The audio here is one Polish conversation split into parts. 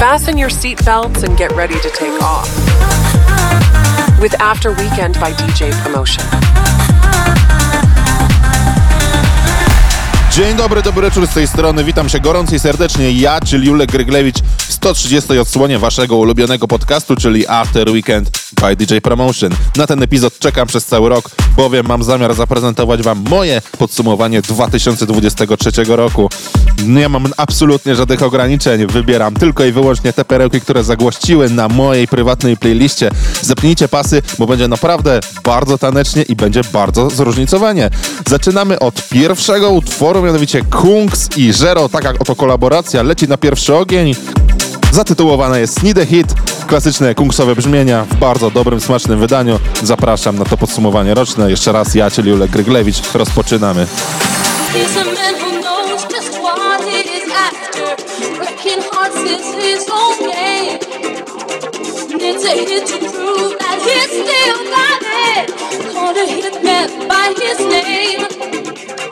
Fasten your seatbelts and get ready to take off. With After Weekend by DJ Promotion. Dzień dobry, dobry wieczór z tej strony. Witam się gorąco i serdecznie. Ja, czyli Julek Gryglewicz w 130 odsłonie waszego ulubionego podcastu, czyli After Weekend by DJ Promotion. Na ten epizod czekam przez cały rok, bowiem mam zamiar zaprezentować wam moje podsumowanie 2023 roku. Nie mam absolutnie żadnych ograniczeń. Wybieram tylko i wyłącznie te perełki, które zagłościły na mojej prywatnej playliście. Zapnijcie pasy, bo będzie naprawdę bardzo tanecznie i będzie bardzo zróżnicowanie. Zaczynamy od pierwszego utworu, mianowicie Kungs i Zero. Taka oto kolaboracja leci na pierwszy ogień. Zatytułowana jest Need a Hit. Klasyczne kungsowe brzmienia w bardzo dobrym, smacznym wydaniu. Zapraszam na to podsumowanie roczne. Jeszcze raz ja, czyli Julek Gryglewicz. Rozpoczynamy. Needs a hit to prove that he's still got it. Called a hitman by his name.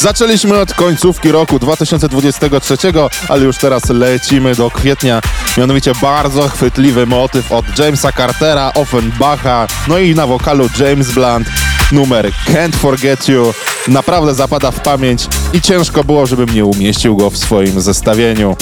Zaczęliśmy od końcówki roku 2023, ale już teraz lecimy do kwietnia. Mianowicie bardzo chwytliwy motyw od Jamesa Cartera, Offenbacha, no i na wokalu James Blunt. Numer Can't Forget You naprawdę zapada w pamięć i ciężko było, żebym nie umieścił go w swoim zestawieniu.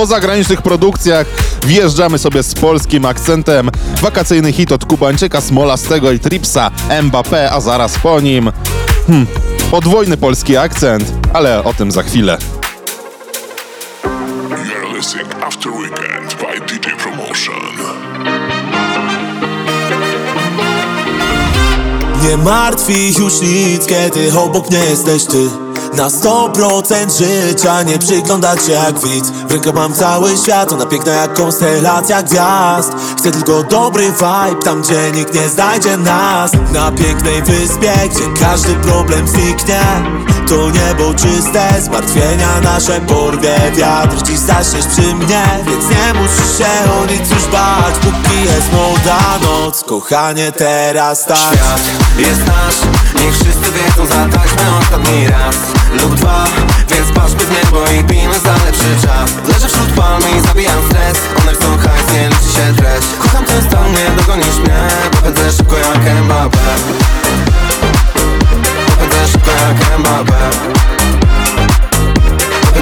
Po zagranicznych produkcjach wjeżdżamy sobie z polskim akcentem. Wakacyjny hit od Kubańczyka Smolastego i Tripsa, Mbappé, a zaraz po nim... Hmm, podwójny polski akcent, ale o tym za chwilę. You're listening After Weekend by DJ Promotion. Nie martwi już nic, kiedy obok mnie jesteś ty Na 100% życia nie przyglądać się jak widz W ręku mam cały świat, ona piękna jak konstelacja gwiazd. Chcę tylko dobry vibe, tam gdzie nikt nie znajdzie nas. Na pięknej wyspie, gdzie każdy problem zniknie. To niebo czyste, zmartwienia nasze porwie. Wiatr dziś zaśniesz przy mnie, więc nie musisz się o nic już bać. Póki jest młoda noc, kochanie teraz tak. Świat jest nasz, niech wszyscy wiedzą Zatańczmy ostatni raz lub dwa. Więc patrzmy w niebo i pijmy za lepszy czas. Leżę wśród palmy i zabijam stres. One chcą hajs, nie liczy się treść Kocham ten stan, nie dogonisz mnie. Popędzę szybko jak Mbappé Popędzę szybko jak Mbappé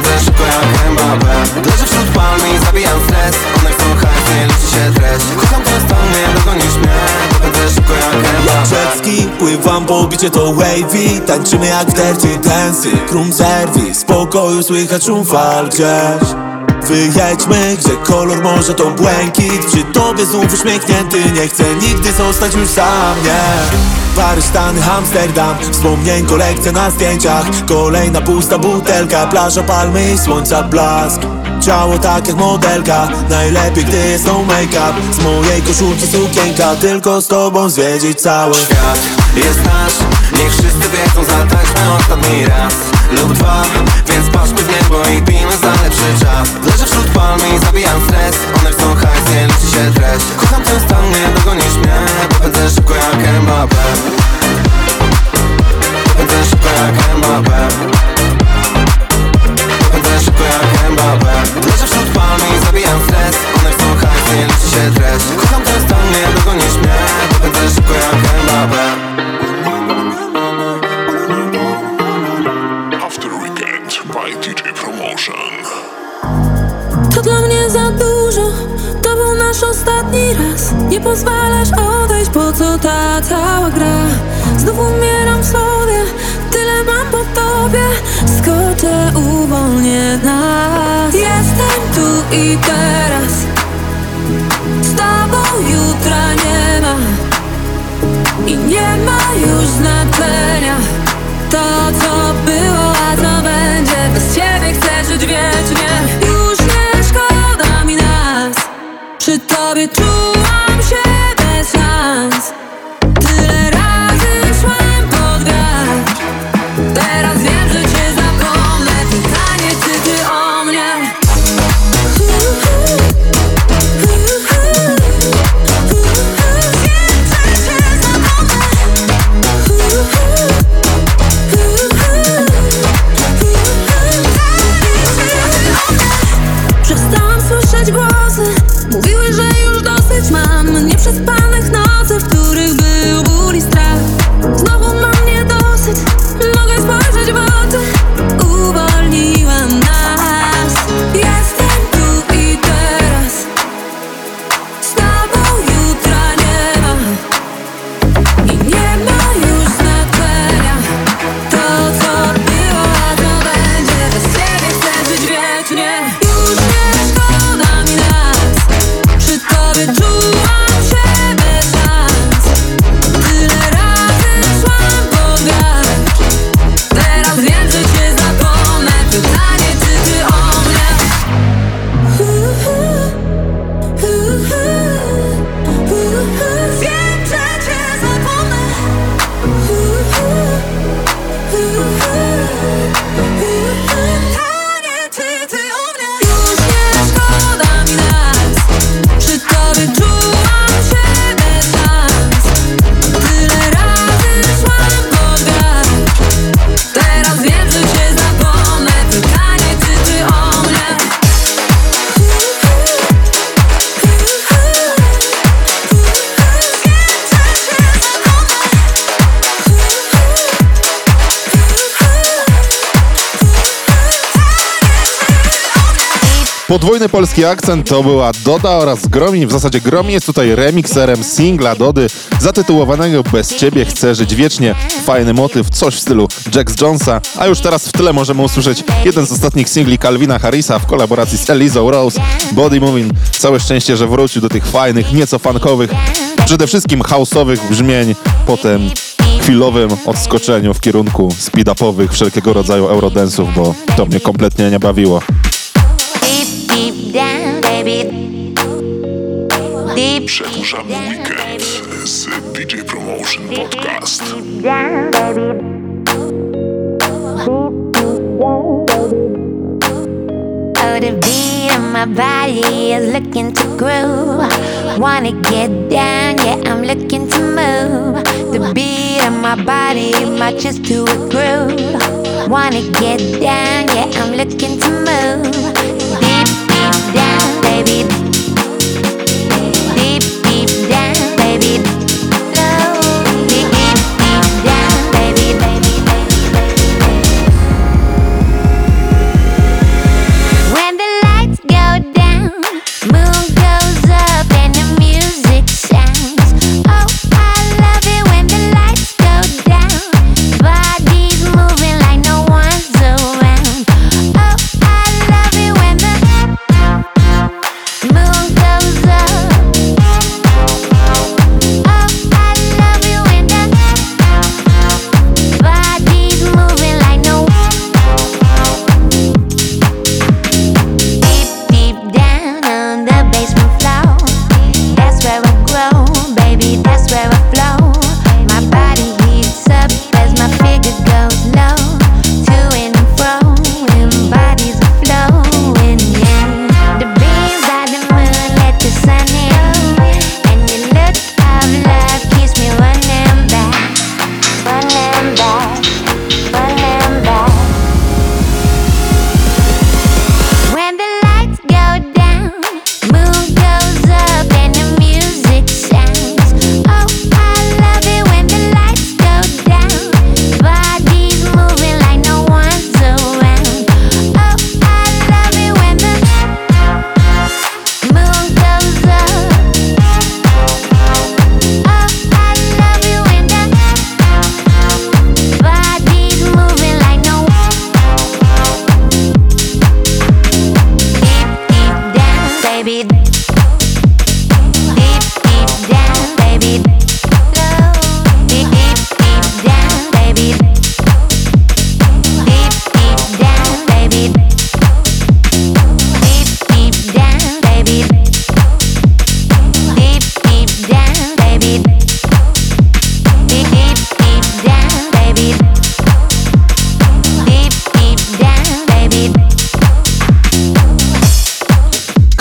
Popędzę szybko jak Mbappé. Leżę wśród palmy zabijam stres. One chcą hajs, nie liczy się treść. Kocham ten stan, nie dogonisz mnie. Popędzę szybko jak Jak Mbappé jetski, pływam po bicie to wavy. Tańczymy jak dirty dancey Room service, w spokoju słychać szum fal gdzieś Wyjedźmy, gdzie kolor morza to błękit. Przy tobie znów uśmiechnięty Nie chcę nigdy zostać już sam, nie. Paryż, Stany, Amsterdam Wspomnień kolekcja na zdjęciach. Kolejna pusta butelka Plaża, palmy i słońca blask. Ciało tak jak modelka Najlepiej gdy jest no make-up. Z mojej koszulki sukienka Tylko z tobą zwiedzić cały Świat. Jest nasz, niech wszyscy wiedzą Zatańczmy ostatni raz lub dwa. Więc patrzmy w niebo i pijmy za lepszy czas. Leżę wśród palmy i zabijam stres. One chcą hajs, nie liczy się treść Kocham ten stan, nie dogonisz mnie. Popędzę szybko jak Mbappé Popędzę szybko jak Mbappé Popędzę szybko jak Mbappé Leżę wśród palmy i zabijam stres. One chcą hajs, nie liczy się treść Kocham ten stan, nie dogonisz mnie. Popędzę szybko jak Mbappé za dużo, to był nasz ostatni raz. Nie pozwalasz odejść, po co ta cała gra? Znów umieram sobie, tyle mam po tobie. Skoczę, uwolnię nas. Jestem tu i teraz. Z tobą jutra nie ma. I nie ma już znaczenia. To co było, Przy tobie czułam Podwójny polski akcent to była Doda oraz Gromi. W zasadzie Gromi jest tutaj remikserem singla Dody zatytułowanego Bez Ciebie chcę żyć wiecznie. Fajny motyw, coś w stylu Jax Jonesa. A już teraz w tle możemy usłyszeć jeden z ostatnich singli Calvina Harrisa w kolaboracji z Elizą Rose, Body Moving. Całe szczęście, że wrócił do tych fajnych, nieco funkowych, przede wszystkim house'owych brzmień. Potem chwilowym odskoczeniu w kierunku speed-upowych wszelkiego rodzaju eurodensów, bo to mnie kompletnie nie bawiło. Deep, deep down, baby. Deep Przedłużamy weekend z DJ Promotion Podcast. down, baby. Oh, the beat of my body is looking to groove. Wanna get down, yeah, I'm looking to move. The beat of my body matches to a groove. Wanna get down, yeah, I'm looking to move.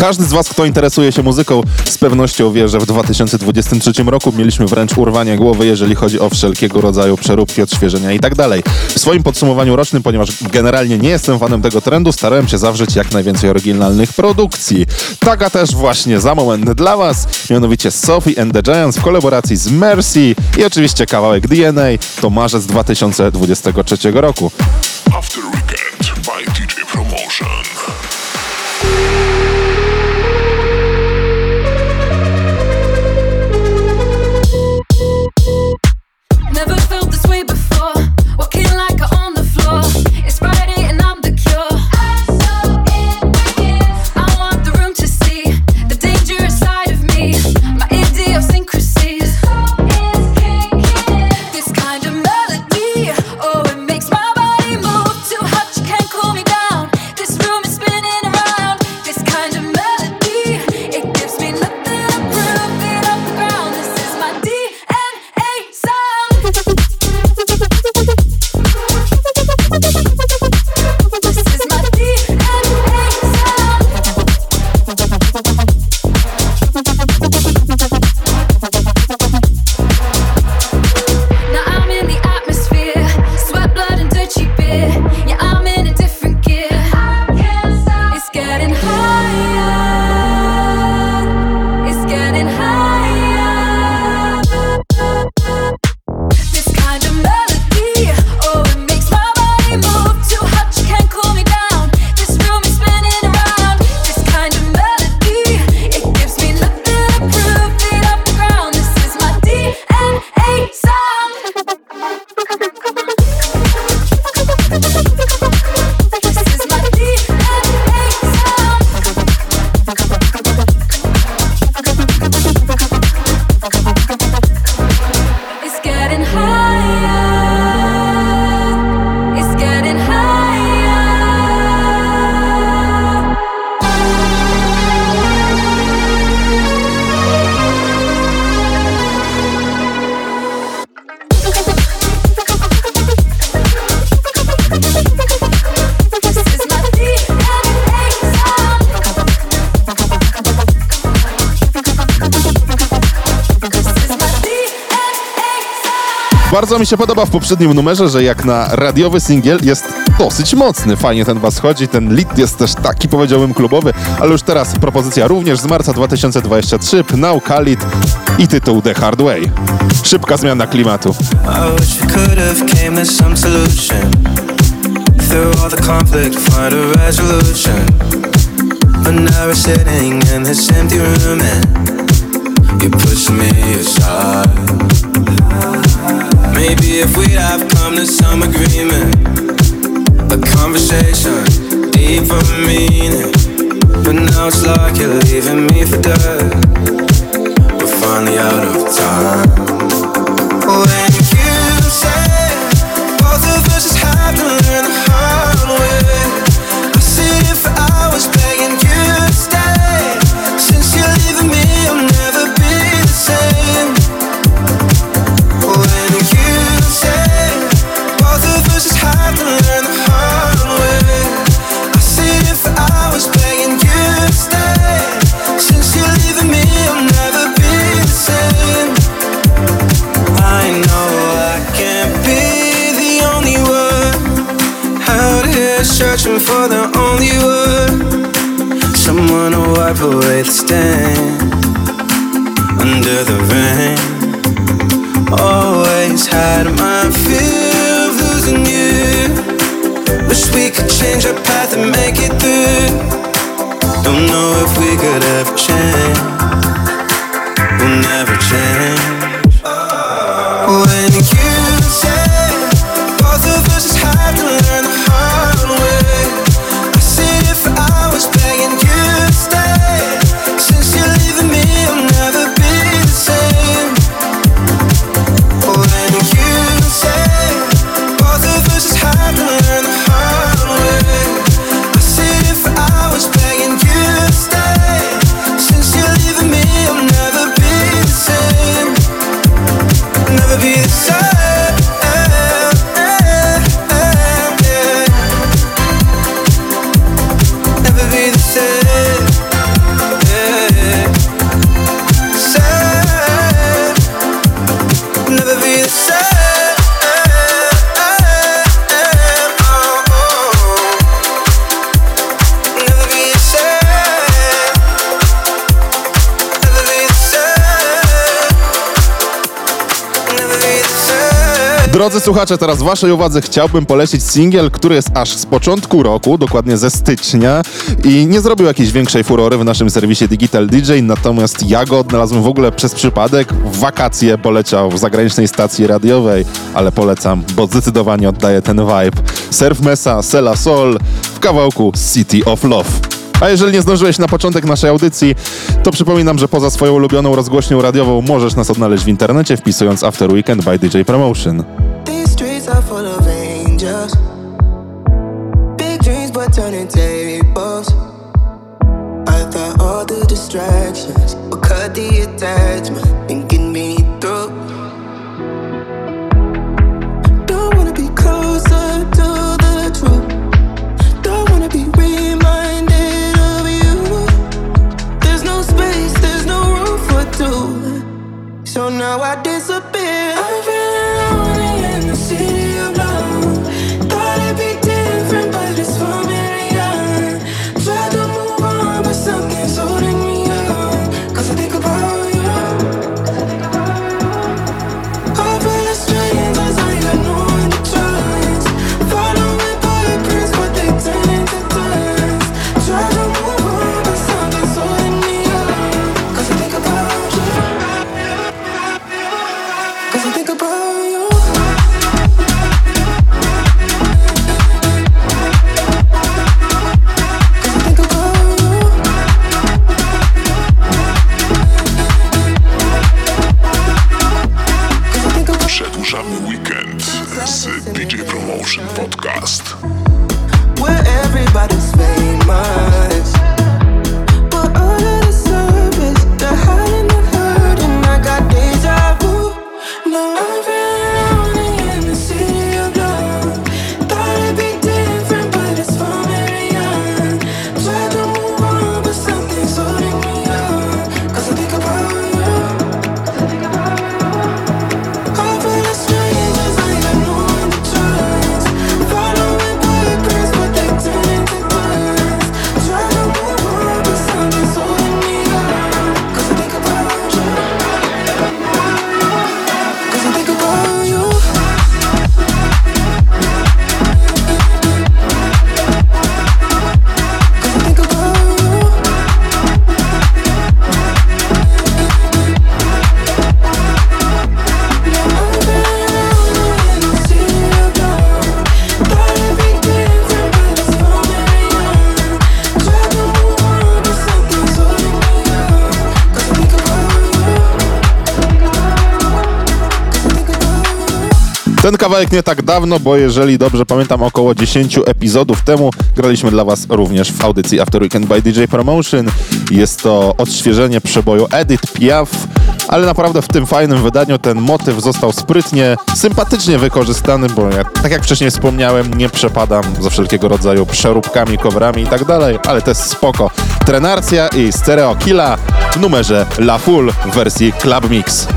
Każdy z Was, kto interesuje się muzyką, z pewnością wie, że w 2023 roku mieliśmy wręcz urwanie głowy, jeżeli chodzi o wszelkiego rodzaju przeróbki, odświeżenia i tak. W swoim podsumowaniu rocznym, ponieważ generalnie nie jestem fanem tego trendu, starałem się zawrzeć jak najwięcej oryginalnych produkcji. Taka też właśnie za moment dla Was, mianowicie Sophie and the Giants w kolaboracji z Mercy i oczywiście kawałek DNA, to marzec 2023 roku. After Weekend by DJ Promotion. Bardzo mi się podoba w poprzednim numerze, że jak na radiowy singiel jest dosyć mocny. Fajnie ten was chodzi, ten lead jest też taki powiedziałbym klubowy, ale już teraz propozycja również z marca 2023, Pnał Khalid i tytuł The Hard Way. Szybka zmiana klimatu. I wish we could have came to some solution. Through all the conflict, find a resolution. But now we're sitting in this empty room and you push me aside. Maybe if we'd have come to some agreement, a conversation deep of meaning. But now it's like you're leaving me for dead. We're finally out of time. When you say both of us just have to learn away under the rain. Always had my fear of losing you. Wish we could change our path and make it through. Don't know if we could słuchacze, teraz waszej uwadze chciałbym polecić singiel, który jest aż z początku roku, dokładnie ze stycznia i nie zrobił jakiejś większej furory w naszym serwisie Digital DJ, natomiast ja go odnalazłem w ogóle przez przypadek. W wakacje poleciał w zagranicznej stacji radiowej, ale polecam, bo zdecydowanie oddaje ten vibe. Surf Mesa, Sela Sol w kawałku City of Love. A jeżeli nie zdążyłeś na początek naszej audycji, to przypominam, że poza swoją ulubioną rozgłośnią radiową możesz nas odnaleźć w internecie wpisując After Weekend by DJ Promotion. Full of angels. Big dreams, but turning tables. I thought all the distractions would cut the attachment and get me through. Don't wanna be closer to the truth. Don't wanna be reminded of you. There's no space, there's no room for two. So now I disappear. mind. Kawałek nie tak dawno, bo jeżeli dobrze pamiętam, około 10 epizodów temu graliśmy dla Was również w audycji After Weekend by DJ Promotion. Jest to odświeżenie przeboju Edit Piaf, ale naprawdę w tym fajnym wydaniu ten motyw został sprytnie, sympatycznie wykorzystany, bo ja, tak jak wcześniej wspomniałem, nie przepadam za wszelkiego rodzaju przeróbkami, coverami i tak dalej, ale to jest spoko. Trenarcja i Stereo Killa w numerze La Full w wersji Club Mix.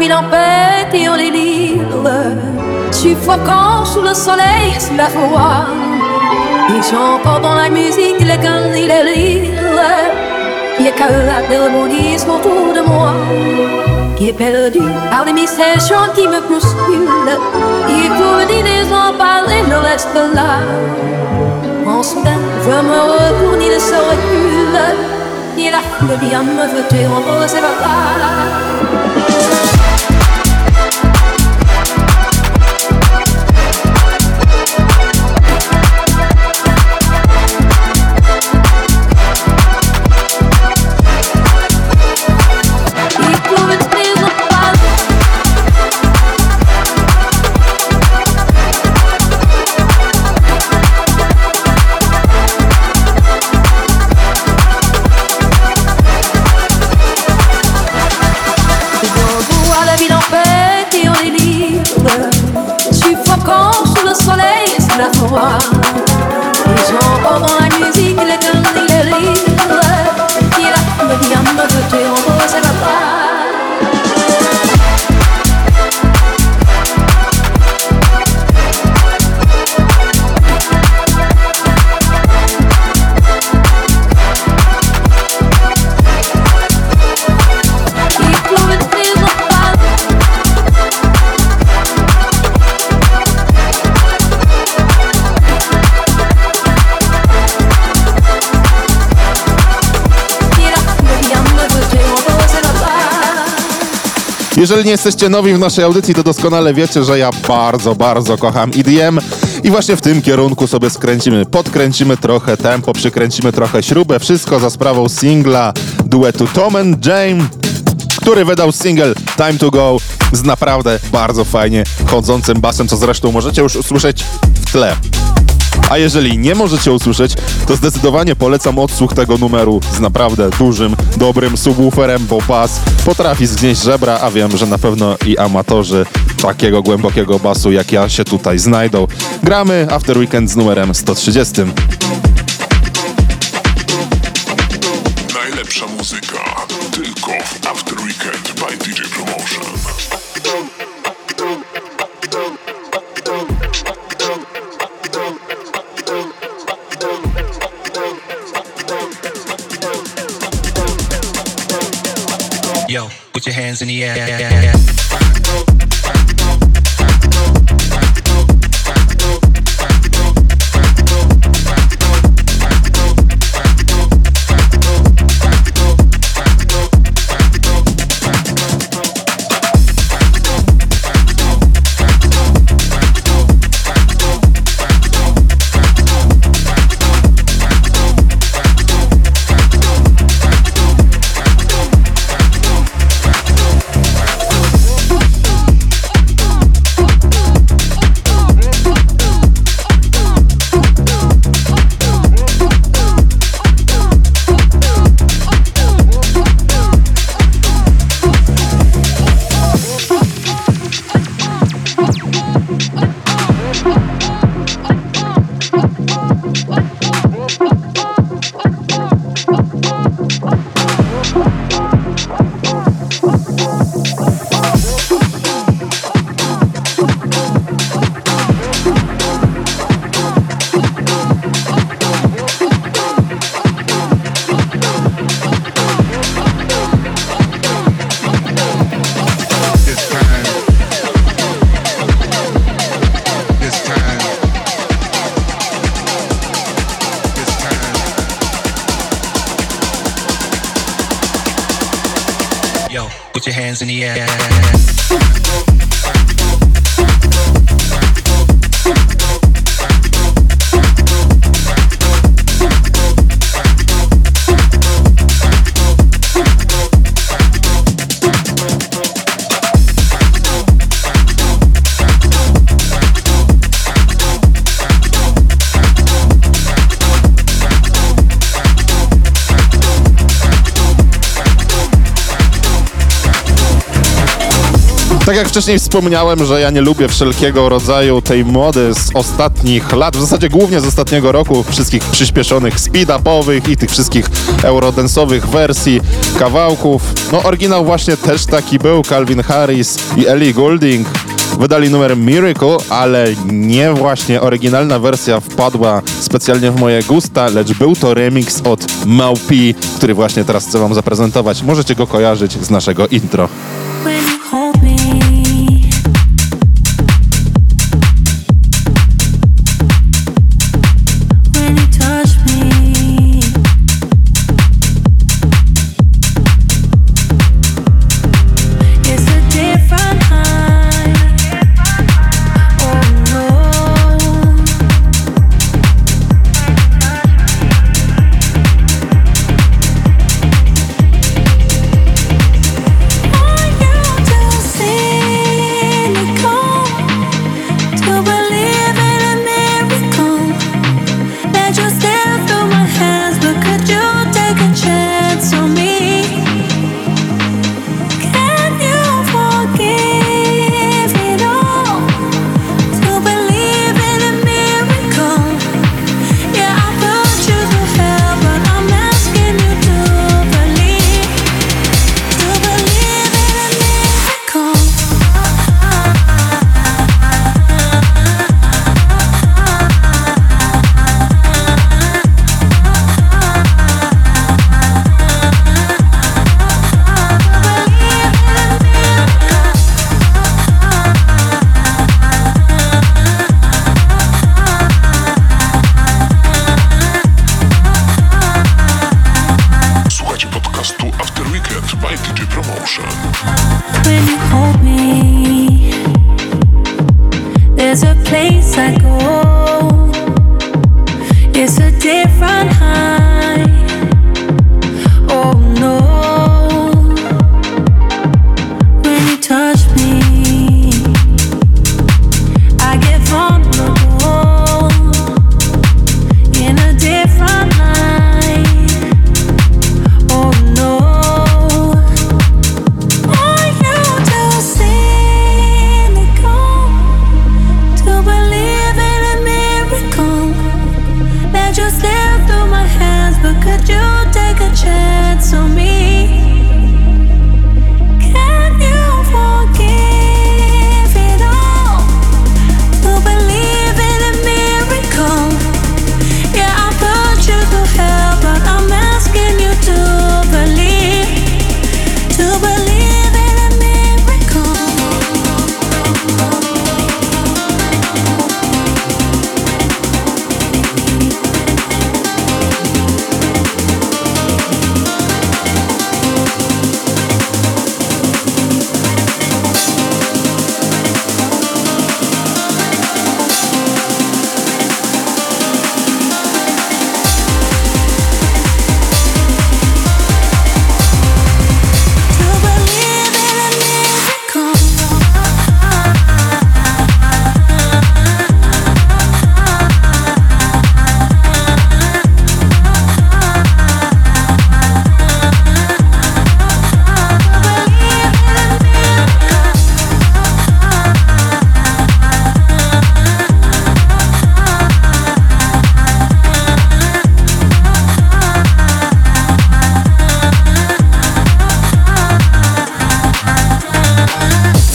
Ville en pète et en délire, suffocant sous le soleil sous la foi. Et j'entends dans la musique les cannes et les rires, qui éclatent de rebondissent autour de moi. Qui est perdu par des mystères chants qui me bousculent. Et pour venir les en parler, ne reste là. En soudain, je me retourne, il se recule. Et la foule vient me jeter bras. Et Jeżeli nie jesteście nowi w naszej audycji, to doskonale wiecie, że ja bardzo, bardzo kocham EDM i właśnie w tym kierunku sobie skręcimy. Podkręcimy trochę tempo, przykręcimy trochę śrubę. Wszystko za sprawą singla duetu Tom and który wydał single Time to Go z naprawdę bardzo fajnie chodzącym basem, co zresztą możecie już usłyszeć w tle. A jeżeli nie możecie usłyszeć, to zdecydowanie polecam odsłuch tego numeru z naprawdę dużym, dobrym subwooferem, bo bas potrafi zgnieść żebra, a wiem, że na pewno i amatorzy takiego głębokiego basu jak ja się tutaj znajdą. Gramy After Weekend z numerem 130. Najlepsza muzyka tylko w hands in the air. In the air. Jak wcześniej wspomniałem, że ja nie lubię wszelkiego rodzaju tej mody z ostatnich lat, w zasadzie głównie z ostatniego roku, wszystkich przyspieszonych speed-upowych i tych wszystkich eurodensowych wersji kawałków. No oryginał właśnie też taki był, Calvin Harris i Ellie Goulding. Wydali numer Miracle, ale nie właśnie oryginalna wersja wpadła specjalnie w moje gusta, lecz był to remix od Maupi, który właśnie teraz chcę wam zaprezentować. Możecie go kojarzyć z naszego intro.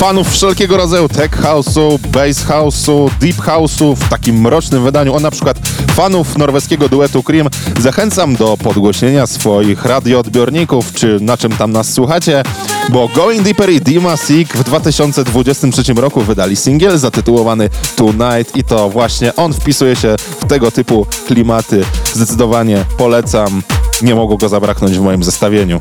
Fanów wszelkiego rodzaju tech house'u, bass house'u, deep house'u w takim mrocznym wydaniu, o na przykład fanów norweskiego duetu Cream, zachęcam do podgłośnienia swoich radioodbiorników, czy na czym tam nas słuchacie, bo Going Deeper i Dima Seek w 2023 roku wydali singiel zatytułowany Tonight i to właśnie on wpisuje się w tego typu klimaty. Zdecydowanie polecam, nie mogło go zabraknąć w moim zestawieniu.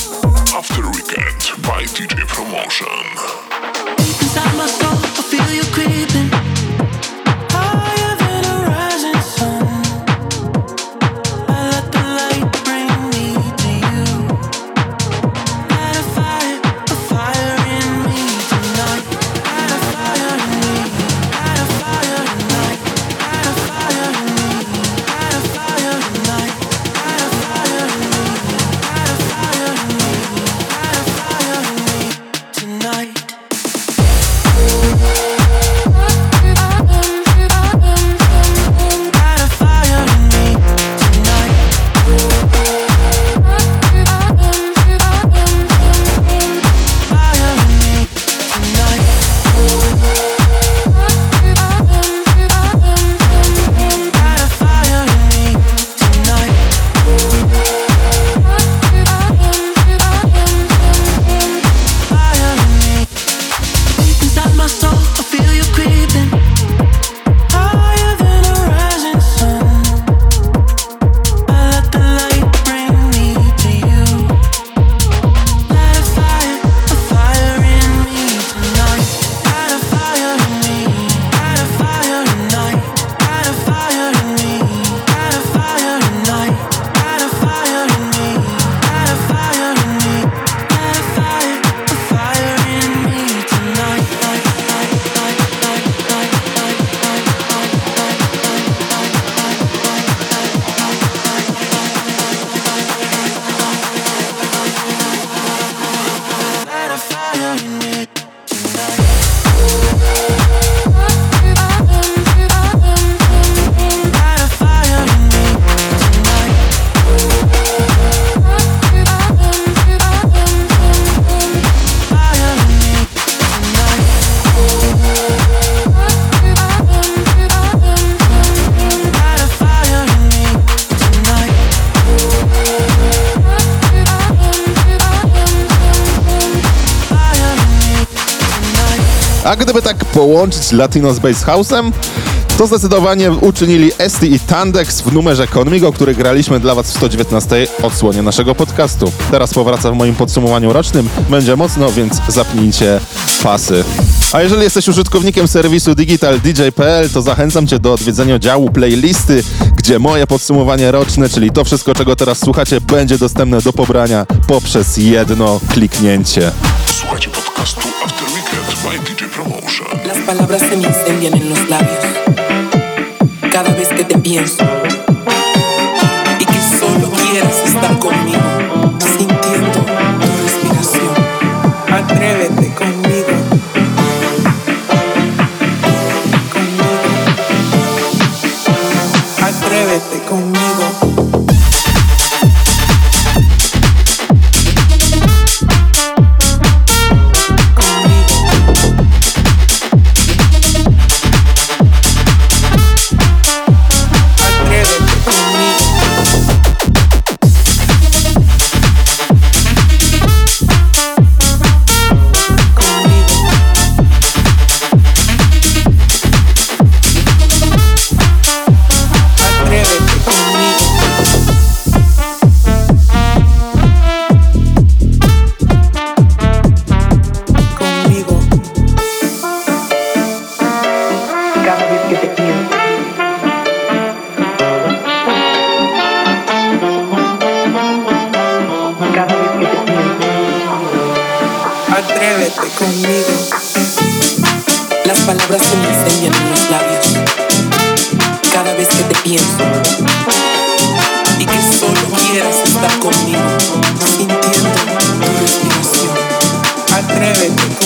A gdyby tak połączyć Latino z Bass House'em, to zdecydowanie uczynili Esti i Tandex w numerze Conmigo, który graliśmy dla Was w 119 odsłonie naszego podcastu. Teraz powraca w moim podsumowaniu rocznym. Będzie mocno, więc zapnijcie pasy. A jeżeli jesteś użytkownikiem serwisu digitaldj.pl, to zachęcam Cię do odwiedzenia działu playlisty, gdzie moje podsumowanie roczne, czyli to wszystko, czego teraz słuchacie, będzie dostępne do pobrania poprzez jedno kliknięcie. Słuchajcie podcastu After Las palabras se me incendian en los labios. Cada vez que te pienso. cada vez que te pienso. Y que solo quieras estar conmigo, sintiendo tu respiración. Atrévete.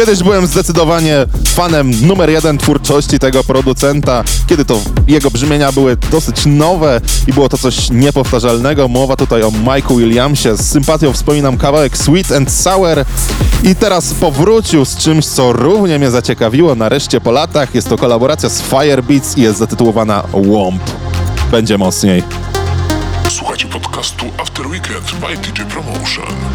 Kiedyś byłem zdecydowanie fanem numer jeden twórczości tego producenta, kiedy to jego brzmienia były dosyć nowe i było to coś niepowtarzalnego. Mowa tutaj o Mike'u Williamsie. Z sympatią wspominam kawałek Sweet and Sour i teraz powrócił z czymś, co równie mnie zaciekawiło nareszcie po latach. Jest to kolaboracja z Firebeats i jest zatytułowana Womp. Będzie mocniej. Słuchajcie podcastu After Weekend by DJ Promotion.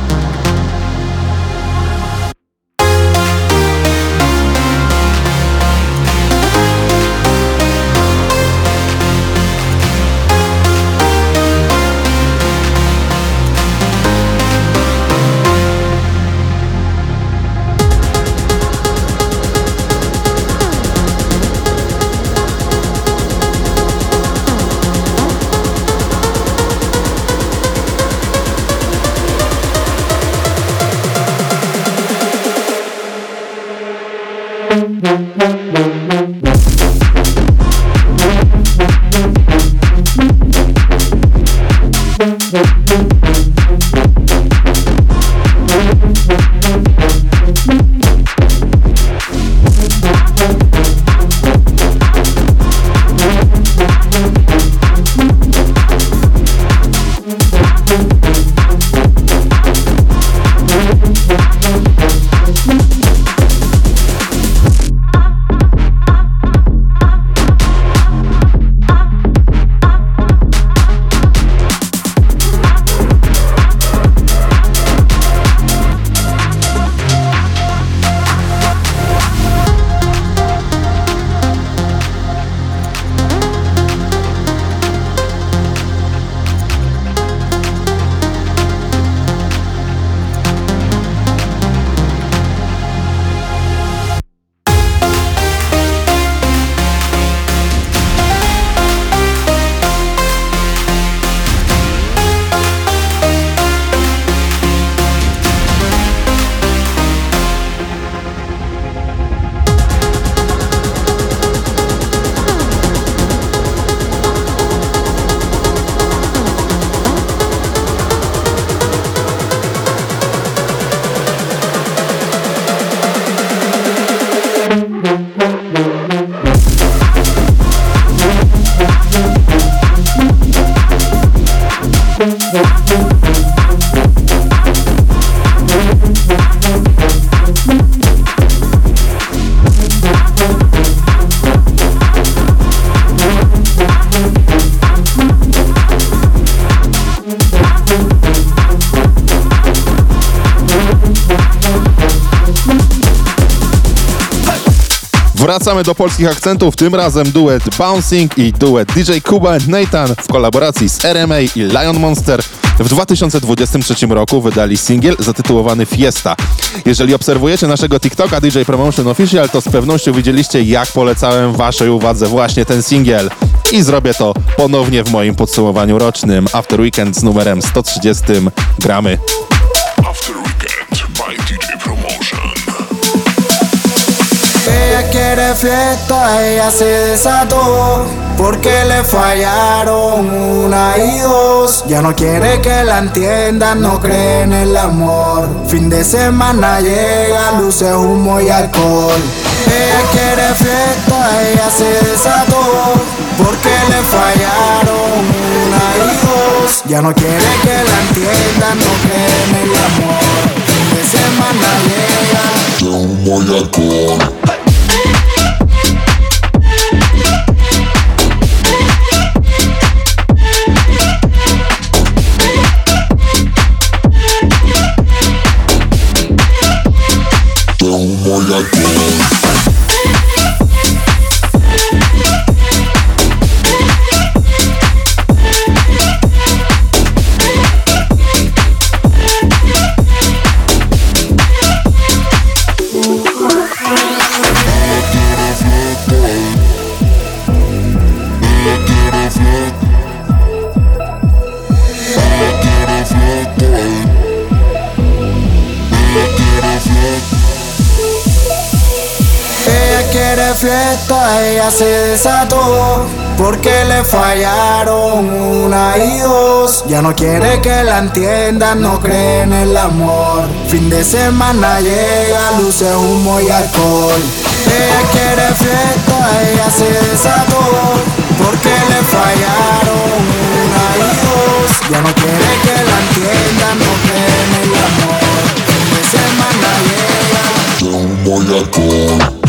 Wracamy do polskich akcentów, tym razem duet Bouncing i duet DJ Kuba Nathan w kolaboracji z RMA i Lion Monster. W 2023 roku wydali singiel zatytułowany Fiesta. Jeżeli obserwujecie naszego TikToka DJ Promotion Official, to z pewnością widzieliście jak polecałem waszej uwadze właśnie ten singiel. I zrobię to ponownie w moim podsumowaniu rocznym After Weekend z numerem 130 gramy. After Weekend fiesta, ella se desató. Porque le fallaron una y dos. Ya no quiere que la entiendan, no cree en el amor. Fin de semana llega, luces, humo y alcohol. Ella quiere fiesta, ella se desató. Porque le fallaron una y dos. Ya no quiere que la entiendan, no cree en el amor. Fin de semana llega, humo y alcohol. Fiesta, ella se desató. porque le fallaron una y dos. Ya no quiere que la entiendan, no cree en el amor. Fin de semana llega, luces, humo y alcohol. Ella quiere fiesta, ella se desató, porque le fallaron una y dos. Ya no quiere que la entiendan, no cree en el amor. Fin de semana llega, humo y alcohol.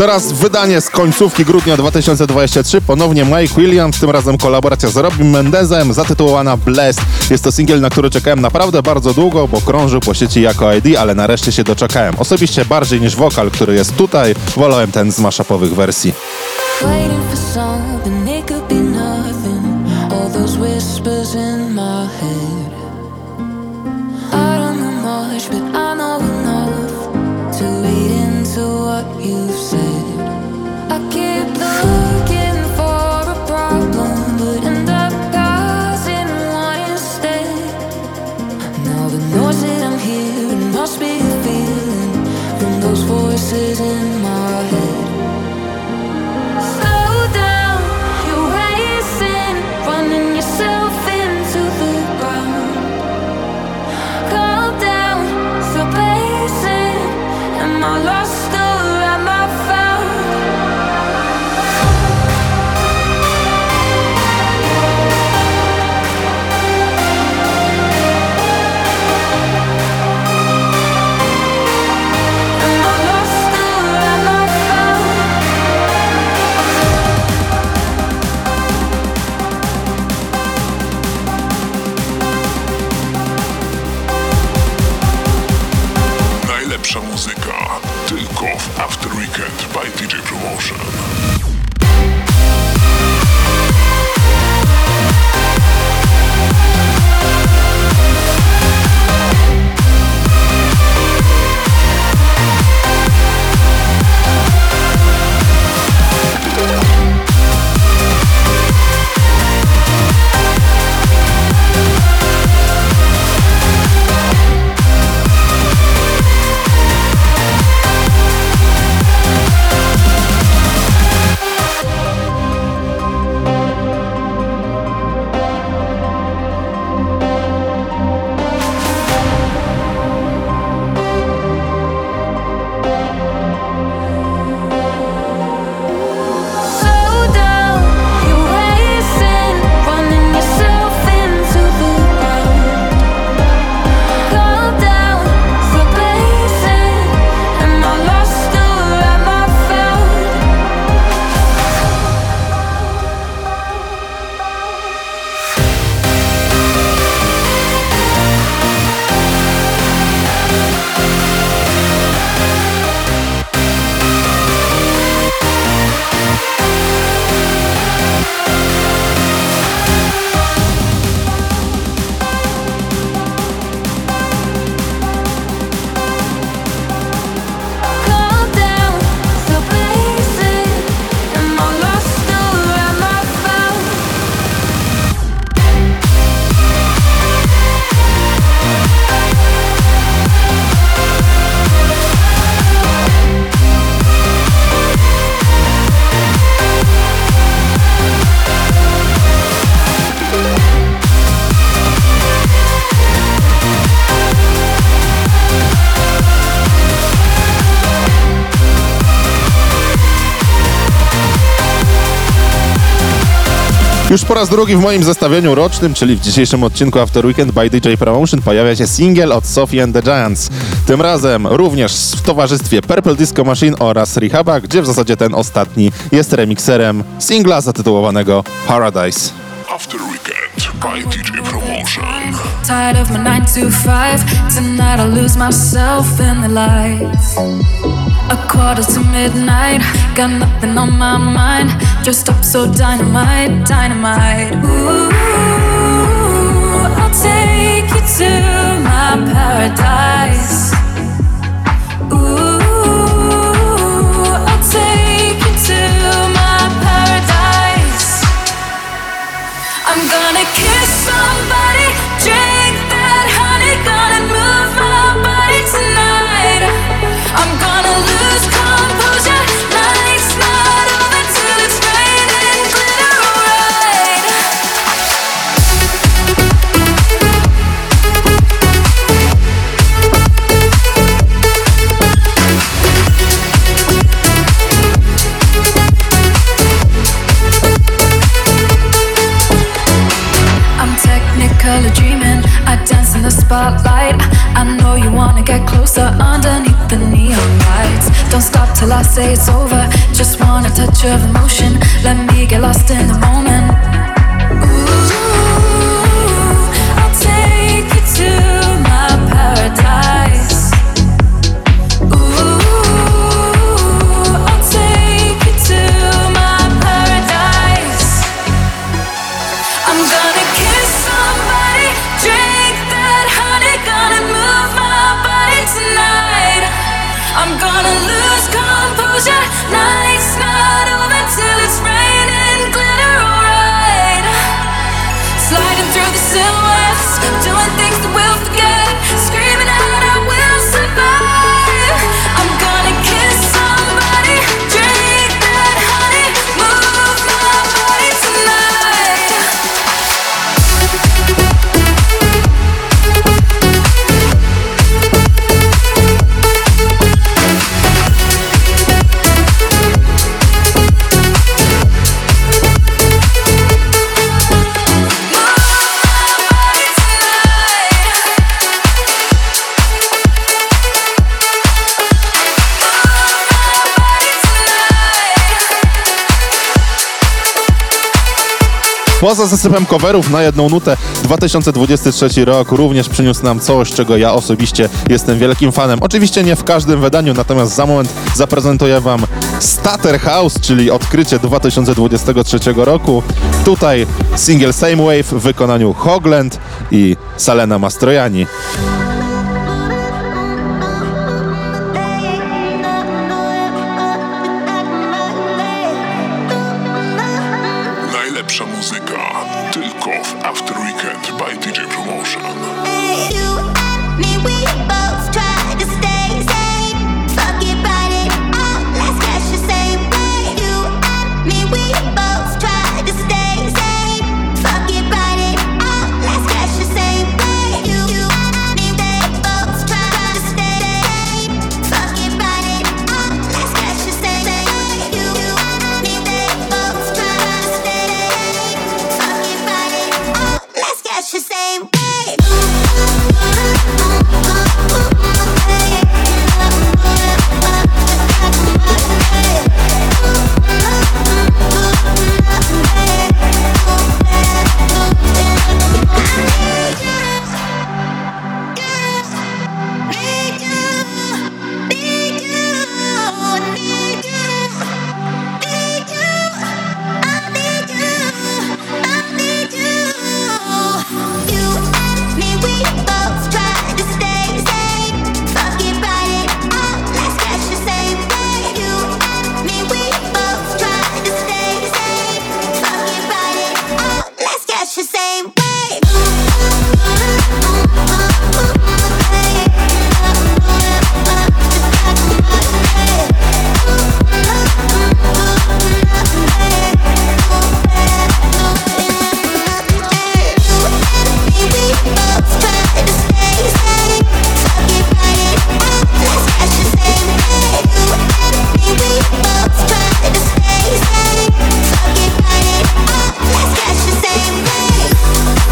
Teraz wydanie z końcówki grudnia 2023, ponownie Mike Williams, tym razem kolaboracja z Robin Mendezem, zatytułowana Blessed. Jest to singiel, na który czekałem naprawdę bardzo długo, bo krążył po sieci jako ID, ale nareszcie się doczekałem. Osobiście bardziej niż wokal, który jest tutaj, wolałem ten z mashupowych wersji. Waiting for something, it could be nothing. All those whispers in my head. Voices in my head. Już po raz drugi w moim zestawieniu rocznym, czyli w dzisiejszym odcinku After Weekend by DJ Promotion pojawia się single od Sophie and the Giants. Tym razem również w towarzystwie Purple Disco Machine oraz Rehaba, gdzie w zasadzie ten ostatni jest remixerem singla zatytułowanego Paradise. After Weekend by DJ Promotion. Tired of my 9 to 5, tonight lose myself in the lights. A quarter to midnight, got nothing on my mind. Dressed up so dynamite, dynamite. Ooh, I'll take you to my paradise. Ooh, I'll take you to my paradise. I'm gonna kiss somebody. Poza zasypem coverów na jedną nutę 2023 rok również przyniósł nam coś, czego ja osobiście jestem wielkim fanem. Oczywiście nie w każdym wydaniu, natomiast za moment zaprezentuję wam Stater House, czyli odkrycie 2023 roku. Tutaj single Same Wave w wykonaniu Hogland i Salena Mastrojani.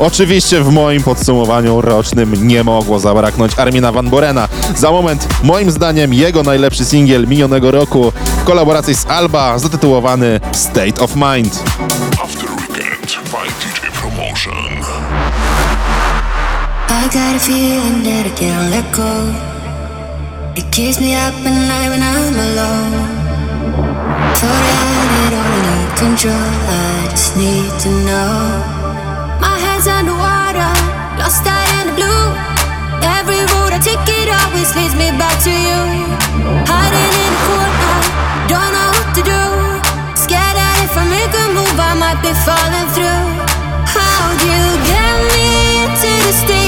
Oczywiście w moim podsumowaniu rocznym nie mogło zabraknąć Armina Van Borena. Za moment, moim zdaniem, jego najlepszy singiel minionego roku w kolaboracji z Alba, zatytułowany State of Mind. After weekend by DJ Promotion. I got a feeling that I can't let go. It keeps me up at night when I'm alone. Thought I had it all under control. I just need to know. lost out in the blue. Every road I take, it always leads me back to you. Hiding in the corner, don't know what to do. Scared that if I make a move, I might be falling through. How'd you get me into the state?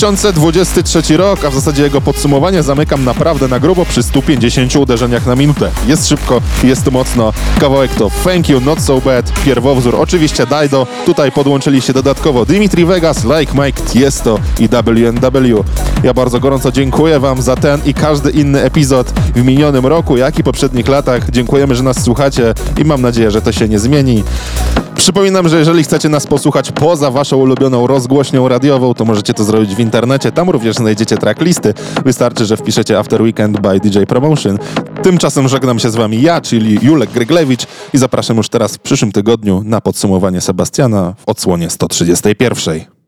2023 rok, a w zasadzie jego podsumowanie zamykam naprawdę na grubo przy 150 uderzeniach na minutę. Jest szybko, jest mocno. Kawałek to Thank You, Not So Bad, pierwowzór oczywiście Daido. Tutaj podłączyli się dodatkowo Dimitri Vegas, Like Mike, Tiesto i WNW. Ja bardzo gorąco dziękuję Wam za ten i każdy inny epizod w minionym roku, jak i poprzednich latach. Dziękujemy, że nas słuchacie i mam nadzieję, że to się nie zmieni. Przypominam, że jeżeli chcecie nas posłuchać poza waszą ulubioną rozgłośnią radiową, to możecie to zrobić w internecie. Tam również znajdziecie tracklisty. Wystarczy, że wpiszecie After Weekend by DJ Promotion. Tymczasem żegnam się z wami ja, czyli Julek Gryglewicz i zapraszam już teraz w przyszłym tygodniu na podsumowanie Sebastiana w odsłonie 131.